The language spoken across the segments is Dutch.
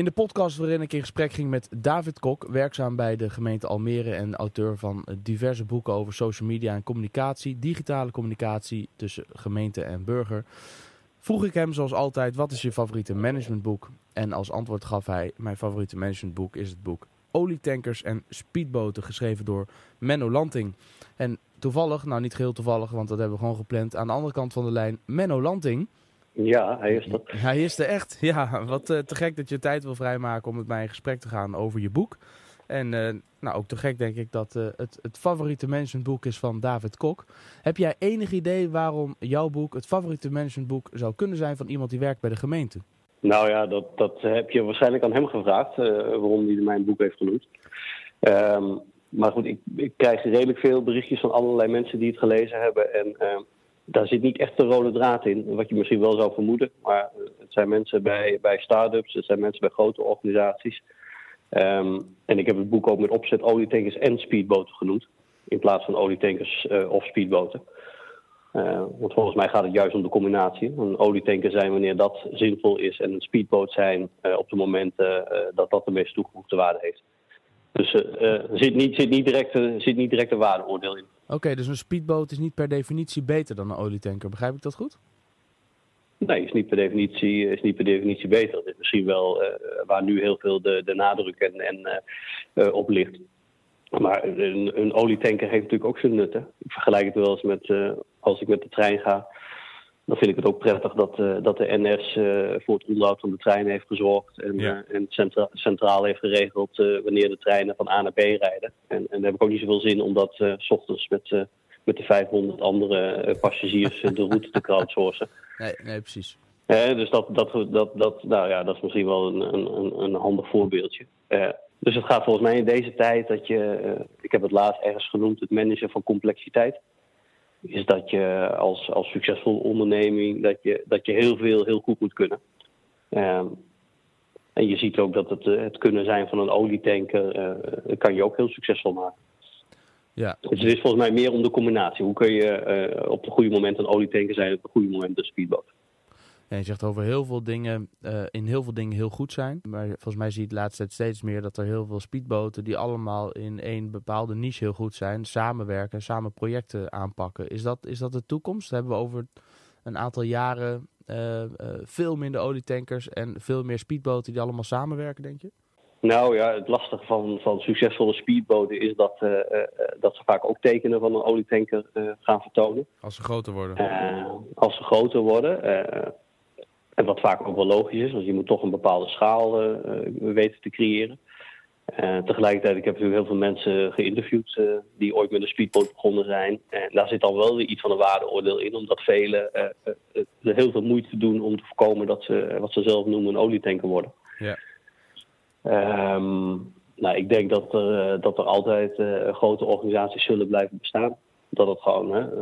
In de podcast waarin ik in gesprek ging met David Kok, werkzaam bij de gemeente Almere en auteur van diverse boeken over social media en communicatie, digitale communicatie tussen gemeente en burger, vroeg ik hem zoals altijd wat is je favoriete managementboek? En als antwoord gaf hij mijn favoriete managementboek is het boek Olietankers en Speedboten geschreven door Menno Lanting. En toevallig, nou niet geheel toevallig, want dat hebben we gewoon gepland, aan de andere kant van de lijn Menno Lanting. Ja, hij is er. Hij is er echt. Ja, wat uh, te gek dat je tijd wil vrijmaken om met mij in gesprek te gaan over je boek. En uh, nou, ook te gek denk ik dat uh, het, het favoriete managementboek is van David Kok. Heb jij enig idee waarom jouw boek het favoriete managementboek zou kunnen zijn van iemand die werkt bij de gemeente? Nou ja, dat, dat heb je waarschijnlijk aan hem gevraagd, waarom hij mijn boek heeft genoemd. Um, maar goed, ik, ik, krijg redelijk veel berichtjes van allerlei mensen die het gelezen hebben. En uh, daar zit niet echt een rode draad in, wat je misschien wel zou vermoeden. Maar eh, het zijn mensen bij, bij start-ups, het zijn mensen bij grote organisaties. Um, en ik heb het boek ook met opzet olietankers en speedboten genoemd. In plaats van olietankers uh, of speedboten. Uh, want volgens mij gaat het juist om de combinatie. Een olietanker zijn wanneer dat zinvol is en een speedboot zijn op de momenten dat dat de meest toegevoegde waarde heeft. Dus er zit, niet, zit, niet direct, zit niet direct een waardeoordeel in. Oké, dus een speedboot is niet per definitie beter dan een olietanker. Begrijp ik dat goed? Nee, is niet per definitie, is niet per definitie beter. Dat is misschien wel uh, waar nu heel veel de, de nadruk en, en uh, op ligt. Maar een, een, olietanker heeft natuurlijk ook zijn nutten. Ik vergelijk het wel eens met als ik met de trein ga dan vind ik het ook prettig dat, uh, dat de NS uh, voor het onderhoud van de treinen heeft gezorgd. En, ja. uh, en centra centraal heeft geregeld wanneer de treinen van A naar B rijden. En, en daar heb ik ook niet zoveel zin om dat s ochtends met, met de 500 andere passagiers de route te crowdsourcen. Nee, nee precies. dus dat, dat, dat, dat, nou ja, dat is misschien wel een, een, een handig voorbeeldje. dus het gaat volgens mij in deze tijd dat je, ik heb het laatst ergens genoemd, het managen van complexiteit is dat je als, als succesvolle onderneming dat je, dat je heel veel heel goed moet kunnen. Um, en je ziet ook dat het, het kunnen zijn van een olietanker uh, kan je ook heel succesvol maken. Ja. Dus het is volgens mij meer om de combinatie. Hoe kun je uh, op het goede moment een olietanker zijn, op het goede moment een speedboot. Ja, je zegt over heel veel dingen, uh, in heel veel dingen heel goed zijn. Maar volgens mij zie je de laatste tijd steeds meer dat er heel veel speedboten die allemaal in één bepaalde niche heel goed zijn, samenwerken, samen projecten aanpakken. Is dat, is dat de toekomst? Hebben we over een aantal jaren uh, uh, veel minder olietankers en veel meer speedboten die allemaal samenwerken, denk je? Nou ja, het lastige van, van succesvolle speedboten is dat, uh, uh, dat ze vaak ook tekenen van een olietanker uh, gaan vertonen. Als ze groter worden. als ze groter worden. En wat vaak ook wel logisch is, want je moet toch een bepaalde schaal uh, weten te creëren. Uh, tegelijkertijd, ik heb natuurlijk heel veel mensen geïnterviewd uh, die ooit met een speedboot begonnen zijn. En daar zit dan wel weer iets van een waardeoordeel in, omdat velen er heel veel moeite doen om te voorkomen dat ze wat ze zelf noemen een olietanker worden. Ja. Um, nou, ik denk dat er, dat er altijd grote organisaties zullen blijven bestaan. Dat het gewoon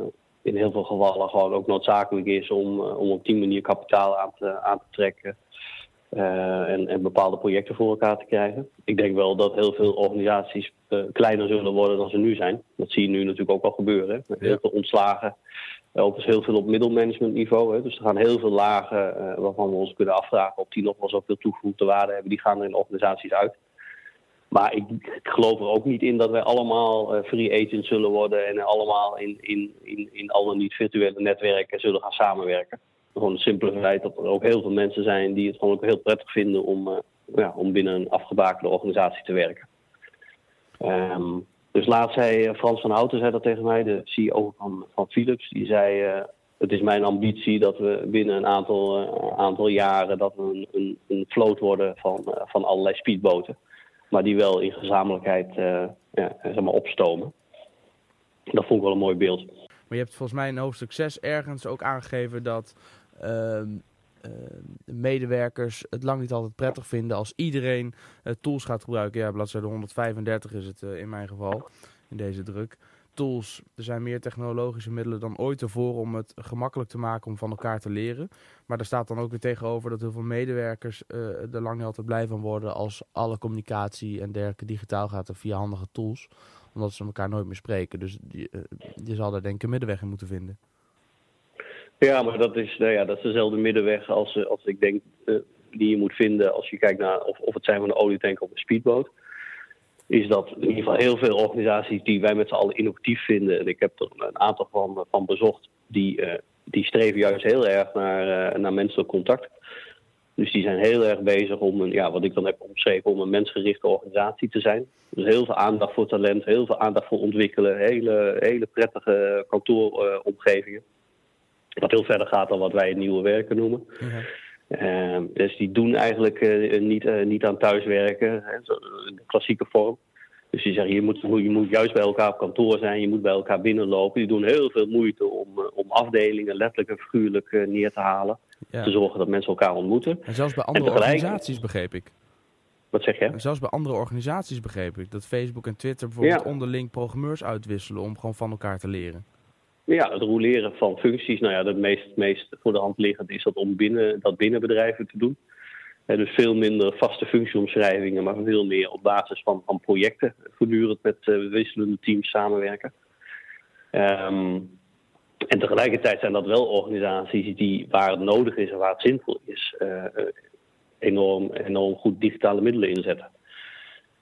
in heel veel gevallen gewoon ook noodzakelijk is om, om op die manier kapitaal aan te, aan te trekken. Uh, en, en, bepaalde projecten voor elkaar te krijgen. Ik denk wel dat heel veel organisaties uh, kleiner zullen worden dan ze nu zijn. Dat zie je nu natuurlijk ook al gebeuren. Met heel veel ontslagen. Uh, ook dus heel veel op middelmanagementniveau. Hè. Dus er gaan heel veel lagen waarvan we ons kunnen afvragen of die nog wel zoveel toegevoegde waarde hebben. Die gaan er in organisaties uit. Maar ik, geloof er ook niet in dat wij allemaal uh, free agent zullen worden en allemaal in, in, in, in al niet virtuele netwerken zullen gaan samenwerken. Gewoon het simpele feit dat er ook heel veel mensen zijn die het gewoon ook heel prettig vinden om, uh, ja, om binnen een afgebakende organisatie te werken. Um, dus laatst zei Frans van Houten zei dat tegen mij, de CEO van, van Philips. Die zei, het is mijn ambitie dat we binnen een aantal, aantal jaren dat we een, een, een vloot worden van, van allerlei speedboten maar die wel in gezamenlijkheid uh, ja, zeg maar opstomen. Dat vond ik wel een mooi beeld. Maar je hebt volgens mij in hoofdstuk 6 ergens ook aangegeven dat uh, uh, medewerkers het lang niet altijd prettig vinden als iedereen tools gaat gebruiken. Ja, bladzijde 135 is het in mijn geval, in deze druk tools. Er zijn meer technologische middelen dan ooit ervoor om het gemakkelijk te maken om van elkaar te leren. Maar daar staat dan ook weer tegenover dat heel veel medewerkers uh, er lang niet altijd blij van worden als alle communicatie en dergelijke digitaal gaat via handige tools. Omdat ze elkaar nooit meer spreken. Dus je, uh, je zal daar denk ik een middenweg in moeten vinden. Ja, maar dat is, nou ja, dat is dezelfde middenweg als, als ik denk die je moet vinden als je kijkt naar of, of het zijn van een olietanker of een speedboot. Is dat in ieder geval heel veel organisaties die wij met z'n allen innovatief vinden. En ik heb er een aantal van, van bezocht. Die, die streven juist heel erg naar, naar menselijk contact. Dus die zijn heel erg bezig om een, ja, wat ik dan heb omschreven, om een mensgerichte organisatie te zijn. Dus heel veel aandacht voor talent, heel veel aandacht voor ontwikkelen, hele, hele prettige kantooromgevingen. wat heel verder gaat dan wat wij het nieuwe werken noemen. Uh, dus die doen eigenlijk uh, niet, uh, niet aan thuiswerken, hè, de klassieke vorm. Dus die zeggen, je moet, je moet juist bij elkaar op kantoor zijn, je moet bij elkaar binnenlopen. Die doen heel veel moeite om, om afdelingen letterlijk en figuurlijk neer te halen. Te zorgen dat mensen elkaar ontmoeten. En zelfs bij andere organisaties begreep ik. Wat zeg je? En zelfs bij andere organisaties begreep ik. Dat Facebook en Twitter bijvoorbeeld onderling programmeurs uitwisselen om gewoon van elkaar te leren. Ja, het roleren van functies. Nou ja, het meest, meest voor de hand liggend is dat om binnen, dat binnen bedrijven te doen. dus veel minder vaste functieomschrijvingen, maar veel meer op basis van, van projecten. Voortdurend met uh, wisselende teams samenwerken. Um, en tegelijkertijd zijn dat wel organisaties die, waar het nodig is en waar het zinvol is, uh, enorm, enorm goed digitale middelen inzetten.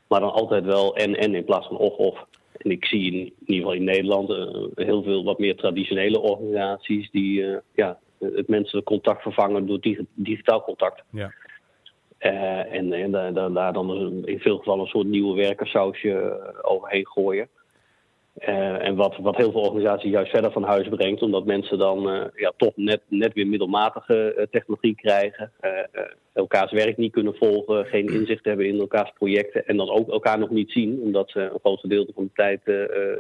Maar dan altijd wel en-en in plaats van of-of. En ik zie in, in, ieder geval in Nederland uh, heel veel wat meer traditionele organisaties die uh, ja, het menselijk contact vervangen door dig digitaal contact. Ja. en, en daar, daar dan in veel gevallen een soort nieuwe werkersausje overheen gooien. Uh, en wat, wat heel veel organisaties juist verder van huis brengt, omdat mensen dan uh, ja, toch net, net weer middelmatige uh, technologie krijgen, elkaars werk niet kunnen volgen, geen inzicht hebben in elkaars projecten en dan ook elkaar nog niet zien, omdat ze een groot gedeelte van de tijd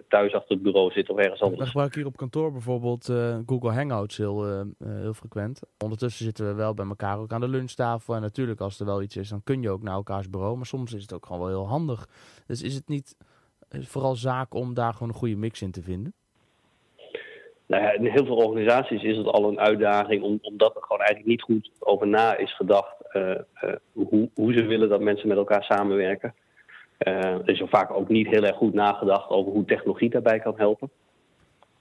thuis achter het bureau zitten of ergens anders. We gebruiken hier op kantoor bijvoorbeeld Google Hangouts heel, heel frequent. Ondertussen zitten we wel bij elkaar ook aan de lunchtafel en natuurlijk als er wel iets is, dan kun je ook naar elkaars bureau, maar soms is het ook gewoon wel heel handig. Dus is het niet vooral zaak om daar gewoon een goede mix in te vinden? Nou ja, in heel veel organisaties is het al een uitdaging omdat er gewoon eigenlijk niet goed over na is gedacht uh, uh, hoe, hoe, ze willen dat mensen met elkaar samenwerken. Er is er vaak ook niet heel erg goed nagedacht over hoe technologie daarbij kan helpen.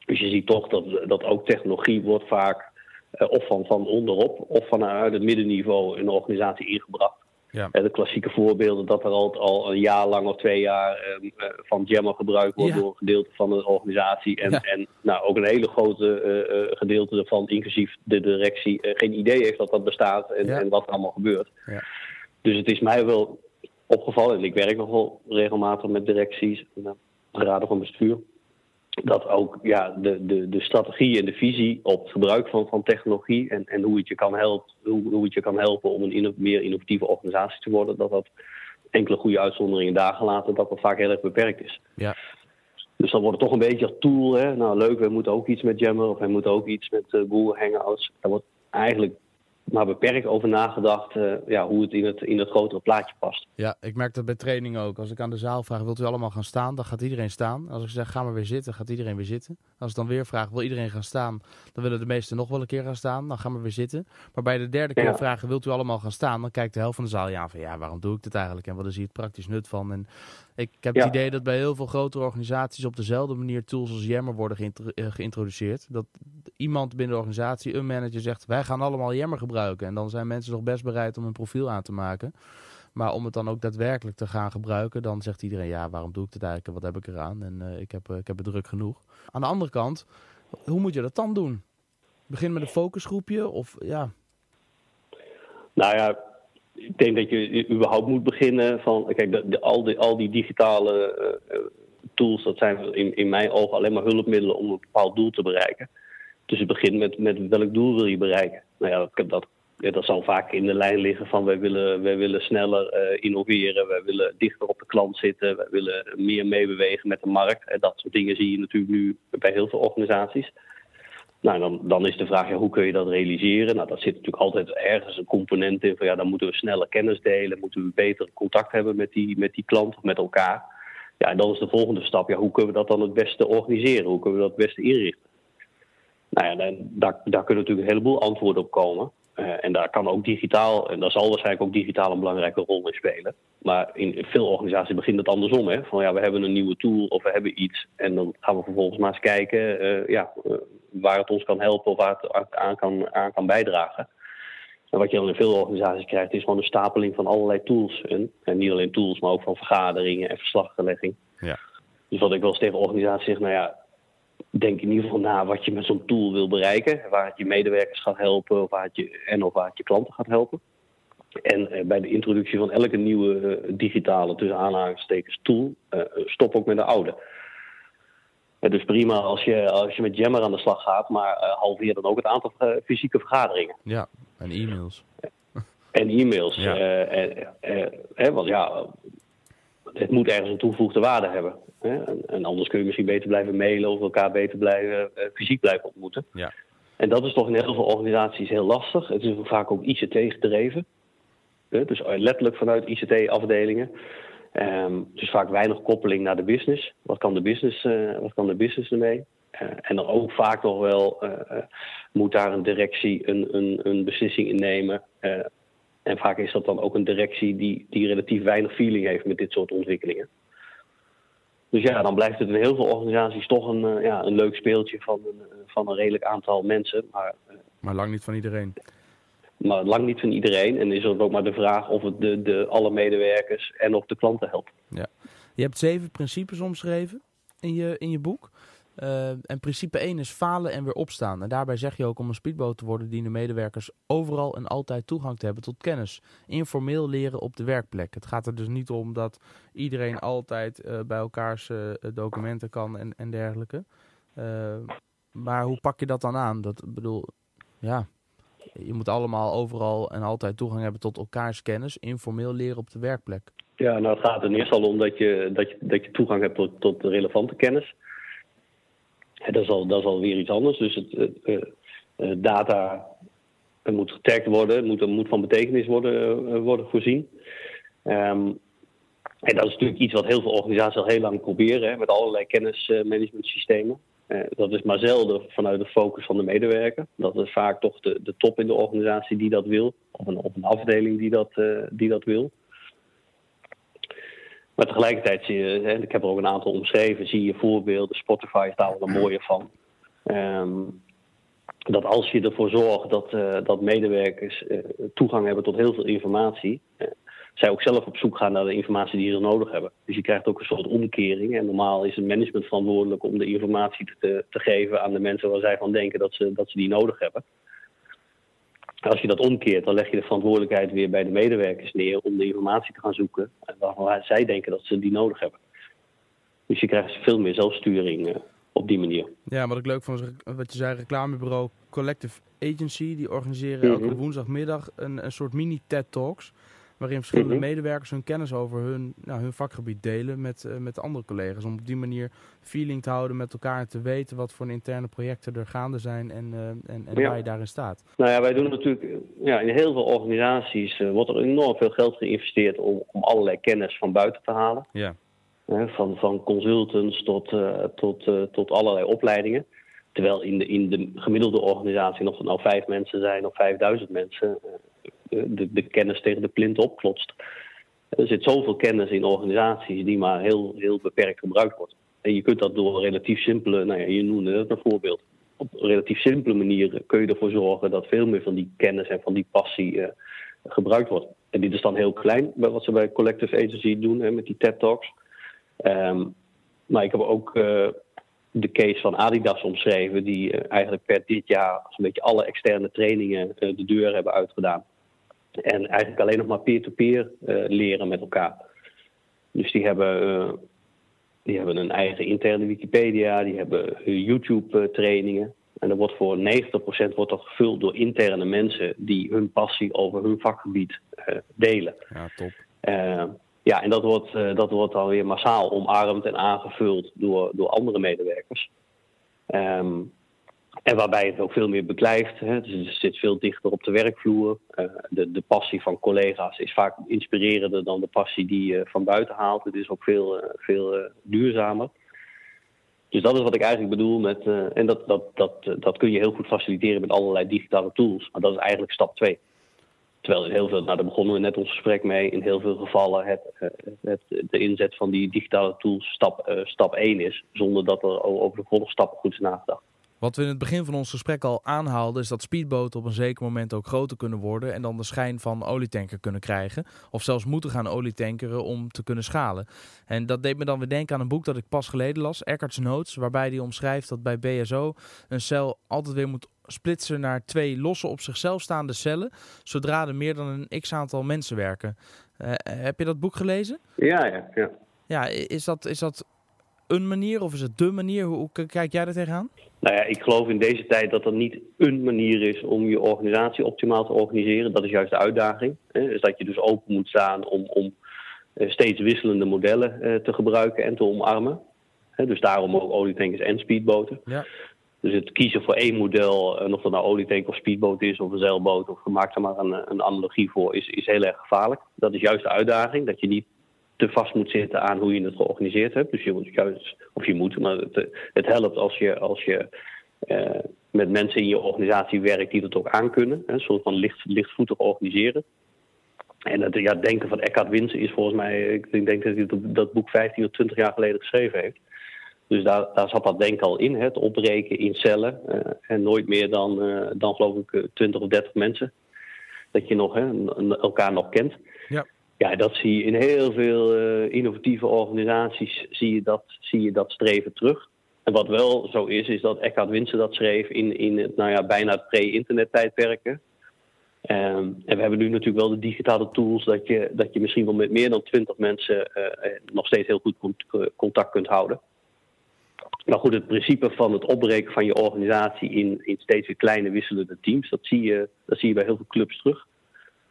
Dus je ziet toch dat, dat ook technologie wordt vaak of van, van onderop of vanuit het middenniveau in de organisatie ingebracht. Ja. de klassieke voorbeelden dat er al, al een jaar lang of twee jaar ehm, eh, van Jammer gebruikt wordt door een gedeelte van de organisatie. En, en nou, ook een hele grote uh, gedeelte ervan, inclusief de directie, geen idee heeft dat dat bestaat en, en wat er allemaal gebeurt. Dus het is mij wel opgevallen, en ik werk nog wel regelmatig met directies, raden van bestuur dat ook ja, de, de, de strategie en de visie op het gebruik van, van technologie en, en hoe, het je kan helpen, hoe, hoe het je kan helpen om een meer innovatieve organisatie te worden, dat dat enkele goede uitzonderingen daar gelaten, dat dat vaak heel erg beperkt is. Ja. Dus dan wordt het toch een beetje als tool. Hè? Nou leuk, we moeten ook iets met Jammer of we moeten ook iets met uh, Google Hangouts. Daar wordt eigenlijk maar beperkt over nagedacht uh, ja, hoe het in, het in het grotere plaatje past. Ja, ik merk dat bij training ook. Als ik aan de zaal vraag, wilt u allemaal gaan staan? Dan gaat iedereen staan. Als ik zeg, ga maar weer zitten, gaat iedereen weer zitten. Als ik dan weer vraag, wil iedereen gaan staan? Dan willen de meesten nog wel een keer gaan staan. Dan gaan we weer zitten. Maar bij de derde keer ja. vragen, wilt u allemaal gaan staan? Dan kijkt de helft van de zaal ja van, ja, waarom doe ik dit eigenlijk? En wat is hier het praktisch nut van? En ik, heb het idee dat bij heel veel grotere organisaties op dezelfde manier tools als Yammer worden eh, geïntroduceerd. Dat iemand binnen de organisatie, een manager zegt, wij gaan allemaal Yammer gebruiken. En dan zijn mensen nog best bereid om een profiel aan te maken. Maar om het dan ook daadwerkelijk te gaan gebruiken, dan zegt iedereen, ja, waarom doe ik dit eigenlijk? Wat heb ik eraan? En uh, ik, heb, uh, ik heb het druk genoeg. Aan de andere kant, hoe moet je dat dan doen? Begin met een focusgroepje of ja... Nou ja, ik denk dat je überhaupt moet beginnen van... Kijk, de, al, die, al die digitale uh, tools, dat zijn in, in mijn ogen alleen maar hulpmiddelen om een bepaald doel te bereiken. Dus het begint met, met welk doel wil je bereiken? Nou ja, dat, dat, dat zal vaak in de lijn liggen van wij willen, wij willen sneller uh, innoveren, wij willen dichter op de klant zitten, wij willen meer meebewegen met de markt. En dat soort dingen zie je natuurlijk nu bij heel veel organisaties. Nou, dan, dan is de vraag, ja, hoe kun je dat realiseren? Nou, dat zit natuurlijk altijd ergens een component in van ja, dan moeten we sneller kennis delen, moeten we beter contact hebben met die, met die klant of met elkaar. Ja, en dan is de volgende stap, ja, hoe kunnen we dat dan het beste organiseren? Hoe kunnen we dat het beste inrichten? Nou ja, dan, daar, kunnen natuurlijk een heleboel antwoorden op komen. Uh, en daar kan ook digitaal, en daar zal waarschijnlijk ook digitaal een belangrijke rol in spelen. Maar in veel organisaties begint het andersom. Hè? Van ja, we hebben een nieuwe tool of we hebben iets. En dan gaan we vervolgens maar eens kijken uh, ja, uh, waar het ons kan helpen of waar het aan kan, aan kan bijdragen. En wat je dan in veel organisaties krijgt, is gewoon een stapeling van allerlei tools. En, en niet alleen tools, maar ook van vergaderingen en verslaggelegging. Ja. Dus wat ik wel eens tegen organisaties zeg, nou ja, denk in ieder geval na wat je met zo'n tool wil bereiken. Waar het je medewerkers gaat helpen of waar het je, en of waar het je klanten gaat helpen. En eh, bij de introductie van elke nieuwe eh, digitale, tussen aanhalingstekens, tool, eh, stop ook met de oude. Het is prima als je, als je met Jammer aan de slag gaat, maar uh, halveer dan ook het aantal uh, fysieke vergaderingen. Ja, en e-mails. En e-mails. Ja. Uh, want ja, het moet ergens een toegevoegde waarde hebben. Hè? En, en, anders kun je misschien beter blijven mailen of elkaar beter blijven, fysiek blijven ontmoeten. Ja. En dat is toch in heel veel organisaties heel lastig. Het is vaak ook ICT gedreven. Dus letterlijk vanuit ICT-afdelingen. Dus vaak weinig koppeling naar de business. Wat kan de business, uh, wat kan de business ermee? Uh, en dan ook vaak nog wel uh, moet daar een directie een, een, een beslissing in nemen. en vaak is dat dan ook een directie die, die relatief weinig feeling heeft met dit soort ontwikkelingen. Dus ja, dan blijft het in heel veel organisaties toch een, ja, een leuk speeltje van een, van een redelijk aantal mensen. Maar, maar lang niet van iedereen maar lang niet van iedereen. En is er ook maar de vraag of het de, de, alle medewerkers en of de klanten helpt. Ja. Je hebt zeven principes omschreven in je, in je boek. Uh, en principe 1 is falen en weer opstaan. En daarbij zeg je ook om een speedboot te worden dienen medewerkers overal en altijd toegang te hebben tot kennis. Informeel leren op de werkplek. Het gaat er dus niet om dat iedereen altijd uh, bij elkaars uh, documenten kan en, en dergelijke. maar hoe pak je dat dan aan? Dat bedoel, ja, je moet allemaal overal en altijd toegang hebben tot elkaars kennis. Informeel leren op de werkplek. Ja, nou het gaat er eerst al om dat je, dat je, dat je toegang hebt tot, tot relevante kennis. En dat, is al, dat is alweer iets anders. Dus het, uh, uh, data moet getagd worden, moet, moet van betekenis worden, uh, worden voorzien. Um, en dat is natuurlijk iets wat heel veel organisaties al heel lang proberen, hè, met allerlei kennismanagementsystemen. Uh, dat is maar zelden vanuit de focus van de medewerker. Dat is vaak toch de, de top in de organisatie die dat wil, of een, of een afdeling die dat, uh, die dat wil. Maar tegelijkertijd zie je, ik heb er ook een aantal omschreven, zie je voorbeelden. Spotify is daar wel een mooie van. Um, dat als je ervoor zorgt dat, uh, dat medewerkers toegang hebben tot heel veel informatie, zij ook zelf op zoek gaan naar de informatie die ze nodig hebben. Dus je krijgt ook een soort omkering. En normaal is het management verantwoordelijk om de informatie te, te geven aan de mensen waar zij van denken dat ze, dat ze die nodig hebben. Als je dat omkeert, dan leg je de verantwoordelijkheid weer bij de medewerkers neer om de informatie te gaan zoeken waarvan zij denken dat ze die nodig hebben. Dus je krijgt veel meer zelfsturing uh, op die manier. Ja, wat ik leuk vond, wat je zei, reclamebureau Collective Agency, die organiseren elke mm -hmm. woensdagmiddag een, een soort mini-TED Talks waarin verschillende mm -hmm. medewerkers hun kennis over hun, nou, hun vakgebied delen met, uh, met andere collega's. Om op die manier feeling te houden met elkaar en te weten wat voor interne projecten er gaande zijn en, uh, en, en ja. waar je daarin staat. Nou ja, wij doen natuurlijk, ja, in heel veel organisaties uh, wordt er enorm veel geld geïnvesteerd om, om allerlei kennis van buiten te halen. Ja. van, van consultants tot, tot, tot allerlei opleidingen. Terwijl in de, in de gemiddelde organisatie, of het nou vijf mensen zijn of vijfduizend mensen, de, de kennis tegen de plint opklotst. Er zit zoveel kennis in organisaties die maar heel, heel beperkt gebruikt wordt. En je kunt dat door relatief simpele, nou ja, je noemde het een voorbeeld. Op relatief simpele manieren kun je ervoor zorgen dat veel meer van die kennis en van die passie uh, gebruikt wordt. En dit is dan heel klein, wat ze bij Collective Agency doen hè, met die TED Talks. Um, maar ik heb ook uh, de case van Adidas omschreven, die uh, eigenlijk per dit jaar een beetje alle externe trainingen de deur hebben uitgedaan. En eigenlijk alleen nog maar peer-to-peer -peer, uh, leren met elkaar. Dus die hebben, uh, die hebben een eigen interne Wikipedia, die hebben YouTube-trainingen. En er wordt voor 90% wordt dat gevuld door interne mensen die hun passie over hun vakgebied uh, delen. Ja, top. ja, en dat wordt, dat wordt dan weer massaal omarmd en aangevuld door, door andere medewerkers. Um, en waarbij het ook veel meer beklijft. Hè. Dus het zit veel dichter op de werkvloer. Uh, de, de, passie van collega's is vaak inspirerender dan de passie die je van buiten haalt. Het is ook veel, uh, veel uh, duurzamer. Dus dat is wat ik eigenlijk bedoel met. en dat, dat, dat, dat kun je heel goed faciliteren met allerlei digitale tools. Maar dat is eigenlijk stap 2. Terwijl in heel veel, nou daar begonnen we net ons gesprek mee, in heel veel gevallen het, het, de inzet van die digitale tools stap, stap 1 is. Zonder dat er over de volgende stappen goed is nagedacht. Wat we in het begin van ons gesprek al aanhaalden, is dat speedboten op een zeker moment ook groter kunnen worden en dan de schijn van olietanker kunnen krijgen. Of zelfs moeten gaan olietankeren om te kunnen schalen. En dat deed me dan weer denken aan een boek dat ik pas geleden las, Eckart's Notes, waarbij hij omschrijft dat bij BSO een cel altijd weer moet splitsen naar twee losse op zichzelf staande cellen, zodra er meer dan een x aantal mensen werken. Uh, heb je dat boek gelezen? Ja, ja, ja. Ja, is dat, is dat een manier of is het de manier? Hoe, kijk jij er tegenaan? Nou ja, ik geloof in deze tijd dat er niet een manier is om je organisatie optimaal te organiseren. Dat is juist de uitdaging. Hè? Dus dat je dus open moet staan om, om eh, steeds wisselende modellen uh, te gebruiken en te omarmen. Hè? Dus daarom ook olietankers en speedboten. Ja. Dus het kiezen voor één model, en of dat nou olietank of speedboot is of een zeilboot, of maak er maar een, een analogie voor, is, is heel erg gevaarlijk. Dat is juist de uitdaging, dat je niet te vast moet zitten aan hoe je het georganiseerd hebt. Dus je moet juist, of je moet, maar het, helpt als je, als je uh, met mensen in je organisatie werkt die dat ook aankunnen. Een soort van licht, lichtvoetig organiseren. En het ja, denken van Eckhart Winsen is volgens mij, ik denk dat hij dat boek 15 of 20 jaar geleden geschreven heeft. Dus daar, daar zat dat denken al in, het opbreken in cellen. Uh, en nooit meer dan, uh, dan geloof ik 20 of 30 mensen. Dat je nog, hè, elkaar nog kent. Ja. Ja, dat zie je in heel veel uh, innovatieve organisaties zie je, dat, zie je dat streven terug. En wat wel zo is, is dat Eckhard Winsen dat schreef in, in het, nou ja, bijna het pre-internet tijdperken. Um, en we hebben nu natuurlijk wel de digitale tools dat je, dat je misschien wel met meer dan twintig mensen uh, nog steeds heel goed contact kunt houden. Maar goed, het principe van het opbreken van je organisatie in, in steeds kleine wisselende teams, dat zie, je, dat zie je bij heel veel clubs terug.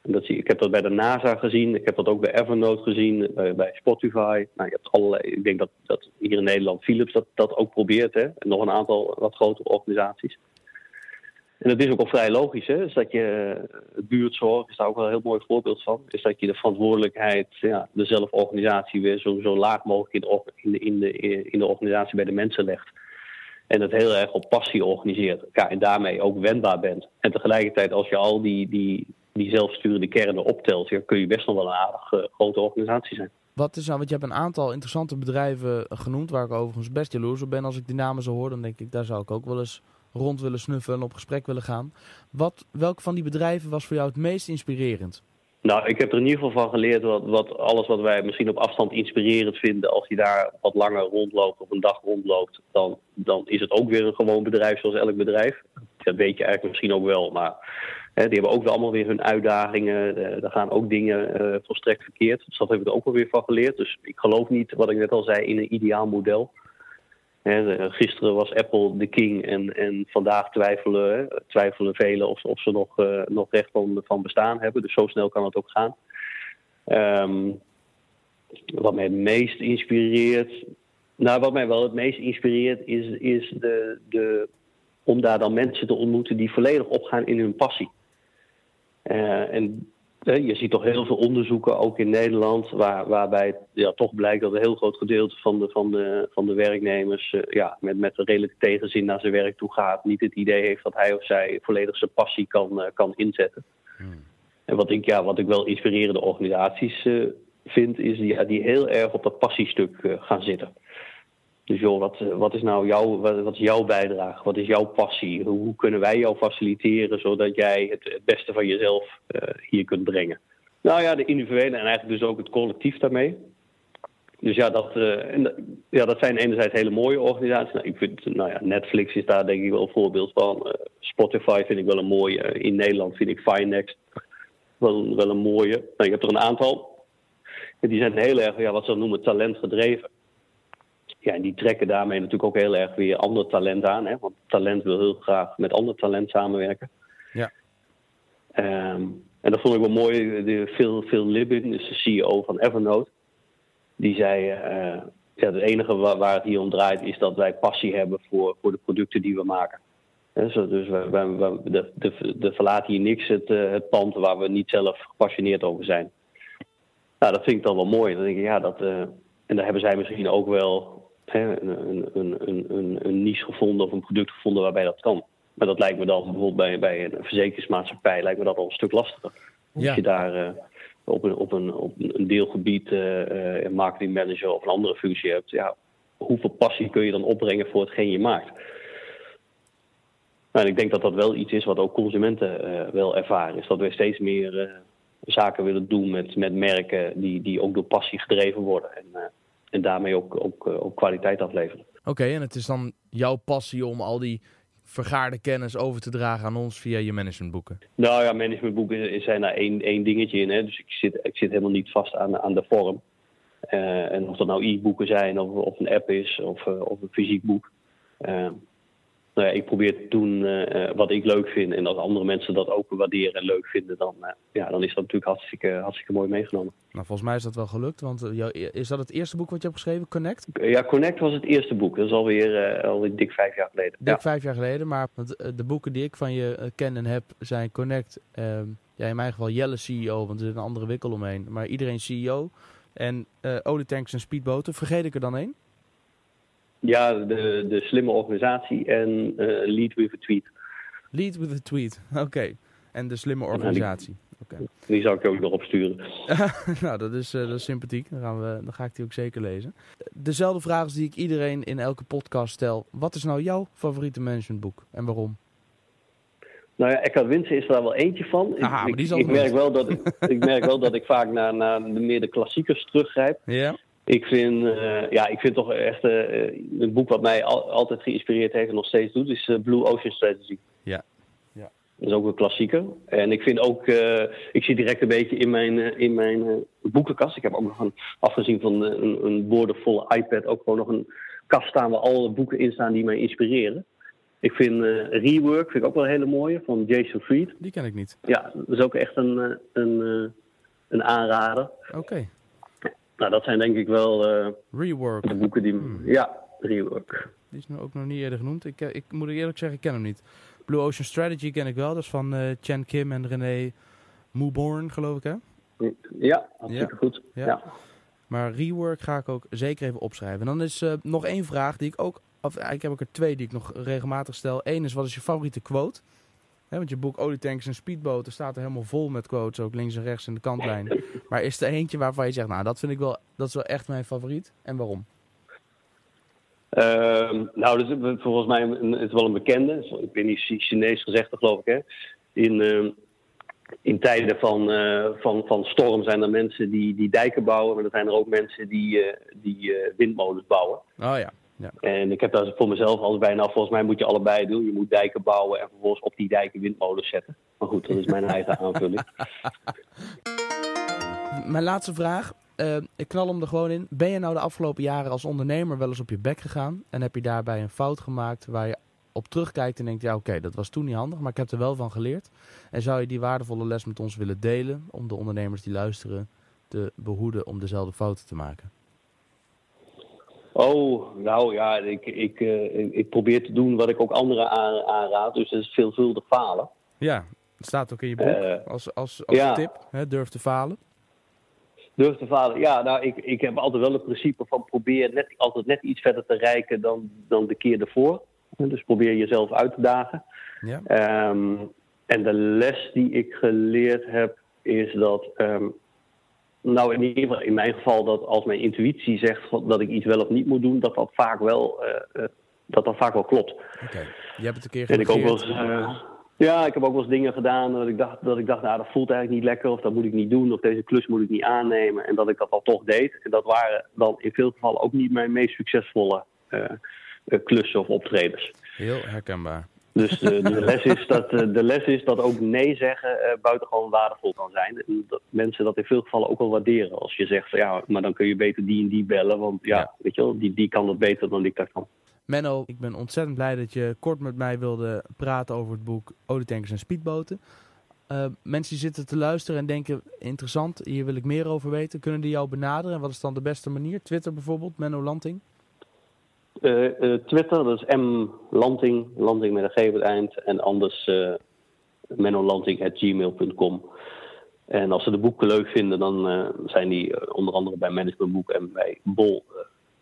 Dat zie, ik heb dat bij de NASA gezien, ik heb dat ook bij Evernote gezien, bij, bij Spotify. Nou, je hebt allerlei, ik denk dat, dat hier in Nederland Philips dat, dat ook probeert, hè? en nog een aantal wat grotere organisaties. En dat is ook al vrij logisch, hè? Dus dat je buurtzorg is daar ook wel een heel mooi voorbeeld van. Is dat je de verantwoordelijkheid, ja, de zelforganisatie weer zo, laag mogelijk in de, in, de, in de organisatie bij de mensen legt. En het heel erg op passie organiseert. Ja, en daarmee ook wendbaar bent. En tegelijkertijd, als je al die, die, die zelfsturende kernen optelt, ja, kun je best nog wel een aardig uh, grote organisatie zijn. Wat is nou, want je hebt een aantal interessante bedrijven genoemd, waar ik overigens best jaloers op ben. Als ik die namen zo hoor, dan denk ik, daar zou ik ook wel eens rond willen snuffelen en op gesprek willen gaan. Wat, welke van die bedrijven was voor jou het meest inspirerend? Nou, ik heb er in ieder geval van geleerd wat, wat alles wat wij misschien op afstand inspirerend vinden, als je daar wat langer rondloopt of een dag rondloopt, dan, dan is het ook weer een gewoon bedrijf zoals elk bedrijf. Dat weet je eigenlijk misschien ook wel, maar die hebben ook wel allemaal weer hun uitdagingen. Uh, er gaan ook dingen uh, volstrekt verkeerd. Dus dat heb ik er ook wel weer van geleerd. Dus ik geloof niet, wat ik net al zei, in een ideaal model gisteren was Apple de king en, en vandaag twijfelen, twijfelen velen of, of ze nog, nog recht van, van bestaan hebben. Dus zo snel kan het ook gaan. Um, wat mij het meest inspireert. Nou, wat mij wel het meest inspireert is, is de, de, om daar dan mensen te ontmoeten die volledig opgaan in hun passie. Uh, en je ziet toch heel veel onderzoeken, ook in Nederland, waar, waarbij ja, toch blijkt dat een heel groot gedeelte van de, van de, van de werknemers uh, ja, met, met een redelijke tegenzin naar zijn werk toe gaat. Niet het idee heeft dat hij of zij volledig zijn passie kan, kan inzetten. Hmm. En wat ik, ja, wat ik wel inspirerende organisaties uh, vind, is ja, die heel erg op dat passiestuk gaan zitten. Dus joh, wat, wat is nou jouw, wat, is jouw bijdrage? Wat is jouw passie? Hoe, kunnen wij jou faciliteren zodat jij het, beste van jezelf uh, hier kunt brengen? Nou ja, de individuele en eigenlijk dus ook het collectief daarmee. Dus ja, dat, uh, en, ja, dat zijn enerzijds hele mooie organisaties. Nou, ik vind, nou ja, Netflix is daar denk ik wel een voorbeeld van. Spotify vind ik wel een mooie. in Nederland vind ik Finext wel, wel een mooie. Nou, ik heb er een aantal. En die zijn heel erg, ja, wat ze noemen, talentgedreven. Ja, en die trekken daarmee natuurlijk ook heel erg weer ander talent aan. Hè? Want talent wil heel graag met ander talent samenwerken. Ja. Um, en dat vond ik wel mooi. De Phil, Phil Libin, dus de CEO van Evernote. Die zei, uh, ja, het enige waar, waar, het hier om draait is dat wij passie hebben voor, voor de producten die we maken. dus we, we, we, de, de, de verlaten hier niks het, uh, het pand waar we niet zelf gepassioneerd over zijn. Nou, dat vind ik dan wel mooi. Dan denk ik, ja, dat, uh, en daar hebben zij misschien ook wel een, een, een, een, niche gevonden of een product gevonden waarbij dat kan. Maar dat lijkt me dan bijvoorbeeld bij, bij een verzekeringsmaatschappij lijkt me dat al een stuk lastiger. Als je daar uh, op, een, op, een, op een deelgebied uh, uh, marketingmanager of een andere functie hebt, ja, hoeveel passie kun je dan opbrengen voor hetgeen je maakt? Nou, en ik denk dat dat wel iets is wat ook consumenten uh, wel ervaren. Is dat we steeds meer zaken willen doen met, met merken die, die ook door passie gedreven worden. En, en daarmee ook, ook, ook kwaliteit afleveren. Oké, en het is dan jouw passie om al die vergaarde kennis over te dragen aan ons via je managementboeken? Nou ja, managementboeken zijn daar één, één dingetje in. Hè. Dus ik zit, ik zit helemaal niet vast aan, aan de vorm. Uh, en of dat nou e-boeken zijn, of, of een app is, of, uh, of een fysiek boek. Uh, nou ja, ik probeer te doen wat ik leuk vind. En als andere mensen dat ook waarderen en leuk vinden, dan, ja, dan is dat natuurlijk hartstikke, hartstikke mooi meegenomen. Nou, volgens mij is dat wel gelukt. Want is dat het eerste boek wat je hebt geschreven, Connect? Ja, Connect was het eerste boek. Dat is alweer, alweer dik vijf jaar geleden. Dik ja. vijf jaar geleden, maar de boeken die ik van je ken en heb zijn Connect. Ehm, ja, in mijn geval Jelle CEO, want er is een andere wikkel omheen. Maar iedereen CEO. En olietanks en speedboten. Vergeet ik er dan één? Ja, de, de slimme organisatie en uh, Lead with a Tweet. Lead with a Tweet, oké. Okay. En de slimme organisatie. Okay. die zou ik ook nog opsturen. nou, dat is, uh, dat is sympathiek. Dan, gaan we, dan ga ik die ook zeker lezen. Dezelfde vraag die ik iedereen in elke podcast stel. Wat is nou jouw favoriete managementboek en waarom? Nou ja, Eckhart Winsen is er daar wel eentje van. Aha, ik, ik, ik merk wel dat ik, ik merk wel dat ik vaak naar, naar de meer de klassiekers teruggrijp. Ja. Ik vind, uh, ja, ik vind toch echt uh, een boek wat mij al, altijd geïnspireerd heeft en nog steeds doet, is uh, Blue Ocean Strategy. Ja. ja. Dat is ook een klassieker. En ik vind ook, ik zie direct een beetje in mijn, in mijn boekenkast. Ik heb ook nog een, afgezien van een, een boordevolle iPad, ook gewoon nog een kast staan waar alle boeken in staan die mij inspireren. Ik vind uh, Rework vind ik ook wel een hele mooie van Jason Fried. Die ken ik niet. Ja, dat is ook echt een, een, een aanrader. Oké. Okay. Nou, dat zijn denk ik wel uh, Rework. de boeken die... Hmm. Ja, Rework. Die is nu ook nog niet eerder genoemd. Ik, ik moet eerlijk zeggen, ik ken hem niet. Blue Ocean Strategy ken ik wel. Dat is van uh, Chen Kim en René Mooborn, geloof ik hè? Ja, hartstikke ja. goed. Ja. ja. Maar Rework ga ik ook zeker even opschrijven. En dan is uh, nog één vraag die ik ook of eigenlijk heb ik er twee die ik nog regelmatig stel. Eén is, wat is je favoriete quote? He, want je boek Olietanks en Speedboten staat er helemaal vol met quotes, ook links en rechts in de kantlijn. Maar is er eentje waarvan je zegt, nou dat vind ik wel, dat is wel echt mijn favoriet. En waarom? Uh, nou, dat is volgens mij een, het is wel een bekende. Ik ben niet Chinees gezegd, geloof ik. Hè. In, uh, in tijden van, uh, van, van storm zijn er mensen die, die dijken bouwen, maar er zijn er ook mensen die, uh, die windmolens bouwen. Oh ja. Ja. En ik heb daar voor mezelf als bijna, volgens mij moet je allebei doen. Je moet dijken bouwen en vervolgens op die dijken windmolens zetten. Maar goed, dat is mijn eigen aanvulling. Mijn laatste vraag. Uh, ik knal hem er gewoon in. Ben je nou de afgelopen jaren als ondernemer wel eens op je bek gegaan? En heb je daarbij een fout gemaakt waar je op terugkijkt en denkt... ja oké, okay, dat was toen niet handig, maar ik heb er wel van geleerd. En zou je die waardevolle les met ons willen delen... om de ondernemers die luisteren te behoeden om dezelfde fouten te maken? Oh, nou ja, ik, ik, uh, ik probeer te doen wat ik ook anderen aan, aanraad. Dus dat is veelvuldig falen. Ja, het staat ook in je boek uh, als, als, als ja. tip. Hè, durf te falen. Durf te falen. Ja, nou, ik, ik heb altijd wel het principe van probeer net, altijd net iets verder te reiken dan, dan de keer ervoor. Dus probeer jezelf uit te dagen. Ja. Um, en de les die ik geleerd heb is dat... Um, nou, in ieder geval in mijn geval dat als mijn intuïtie zegt dat ik iets wel of niet moet doen, dat dat vaak wel, uh, uh, dat dat vaak wel klopt. Oké, okay. je hebt het een keer en ik ook wel eens, uh, Ja, ik heb ook wel eens dingen gedaan dat ik dacht, dat ik dacht, nou dat voelt eigenlijk niet lekker of dat moet ik niet doen of deze klus moet ik niet aannemen en dat ik dat dan toch deed. En dat waren dan in veel gevallen ook niet mijn meest succesvolle klussen of optredens. Heel herkenbaar. Dus de, de, les is dat, de les is dat ook nee zeggen uh, buitengewoon waardevol kan zijn. En dat mensen dat in veel gevallen ook wel waarderen. Als je zegt, ja, maar dan kun je beter die en die bellen. Want ja, ja. weet je wel, die, die kan dat beter dan ik dat kan. Menno, ik ben ontzettend blij dat je kort met mij wilde praten over het boek Olietankers en Speedboten. Uh, mensen die zitten te luisteren en denken, interessant, hier wil ik meer over weten. Kunnen die jou benaderen? En wat is dan de beste manier? Twitter bijvoorbeeld, Menno Lanting? Uh, uh, Twitter, dat is M Lanting, Lanting met een G op het eind. En anders uh, mennolanting.gmail.com. En als ze de boeken leuk vinden, dan zijn die onder andere bij Managementboek en bij Bol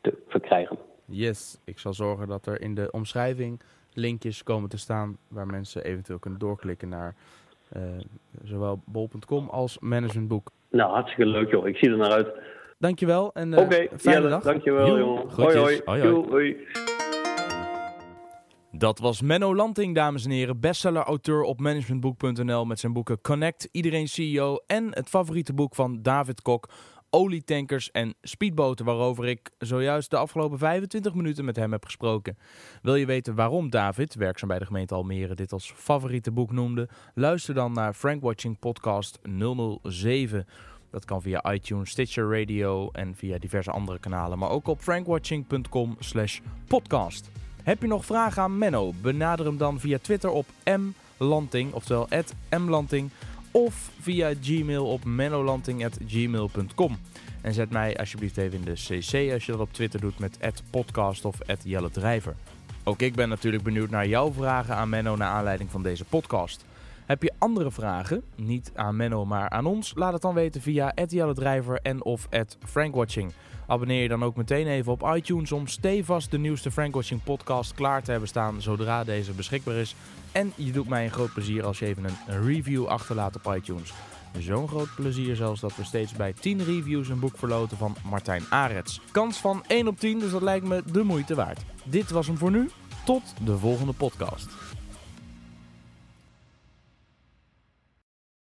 te verkrijgen. Yes, ik zal zorgen dat er in de omschrijving linkjes komen te staan waar mensen eventueel kunnen doorklikken naar zowel bol.com als Managementboek. Nou, hartstikke leuk joh. Ik zie er naar uit. Dankjewel en uh, okay, fijne dag. Dankjewel, jongen. Hoi, hoi. hoi, hoi. hoi. Dat was Menno Lanting, dames en heren, bestseller-auteur op managementboek.nl met zijn boeken Connect, Iedereen CEO en het favoriete boek van David Kok, Olietankers en Speedboten, waarover ik zojuist de afgelopen 25 minuten met hem heb gesproken. Wil je weten waarom David, werkzaam bij de gemeente Almere, dit als favoriete boek noemde? Luister dan naar Frank Watching Podcast 007. Dat kan via iTunes, Stitcher Radio en via diverse andere kanalen, maar ook op frankwatching.com slash podcast. Heb je nog vragen aan Menno? Benader hem dan via Twitter op mlanting, oftewel mlanting, of via Gmail op mennolanting.gmail.com. En zet mij alsjeblieft even in de cc als je dat op Twitter doet met podcast of Jelle Drijver. Ook ik ben natuurlijk benieuwd naar jouw vragen aan Menno naar aanleiding van deze podcast. Heb je andere vragen, niet aan Menno maar aan ons? Laat het dan weten via Drijver en of Frankwatching. Abonneer je dan ook meteen even op iTunes om stevast de nieuwste Frankwatching podcast klaar te hebben staan zodra deze beschikbaar is. En je doet mij een groot plezier als je even een review achterlaat op iTunes. Zo'n groot plezier zelfs dat we steeds bij 10 reviews een boek verloten van Martijn Arets. Kans van 1 op 10, dus dat lijkt me de moeite waard. Dit was hem voor nu. Tot de volgende podcast.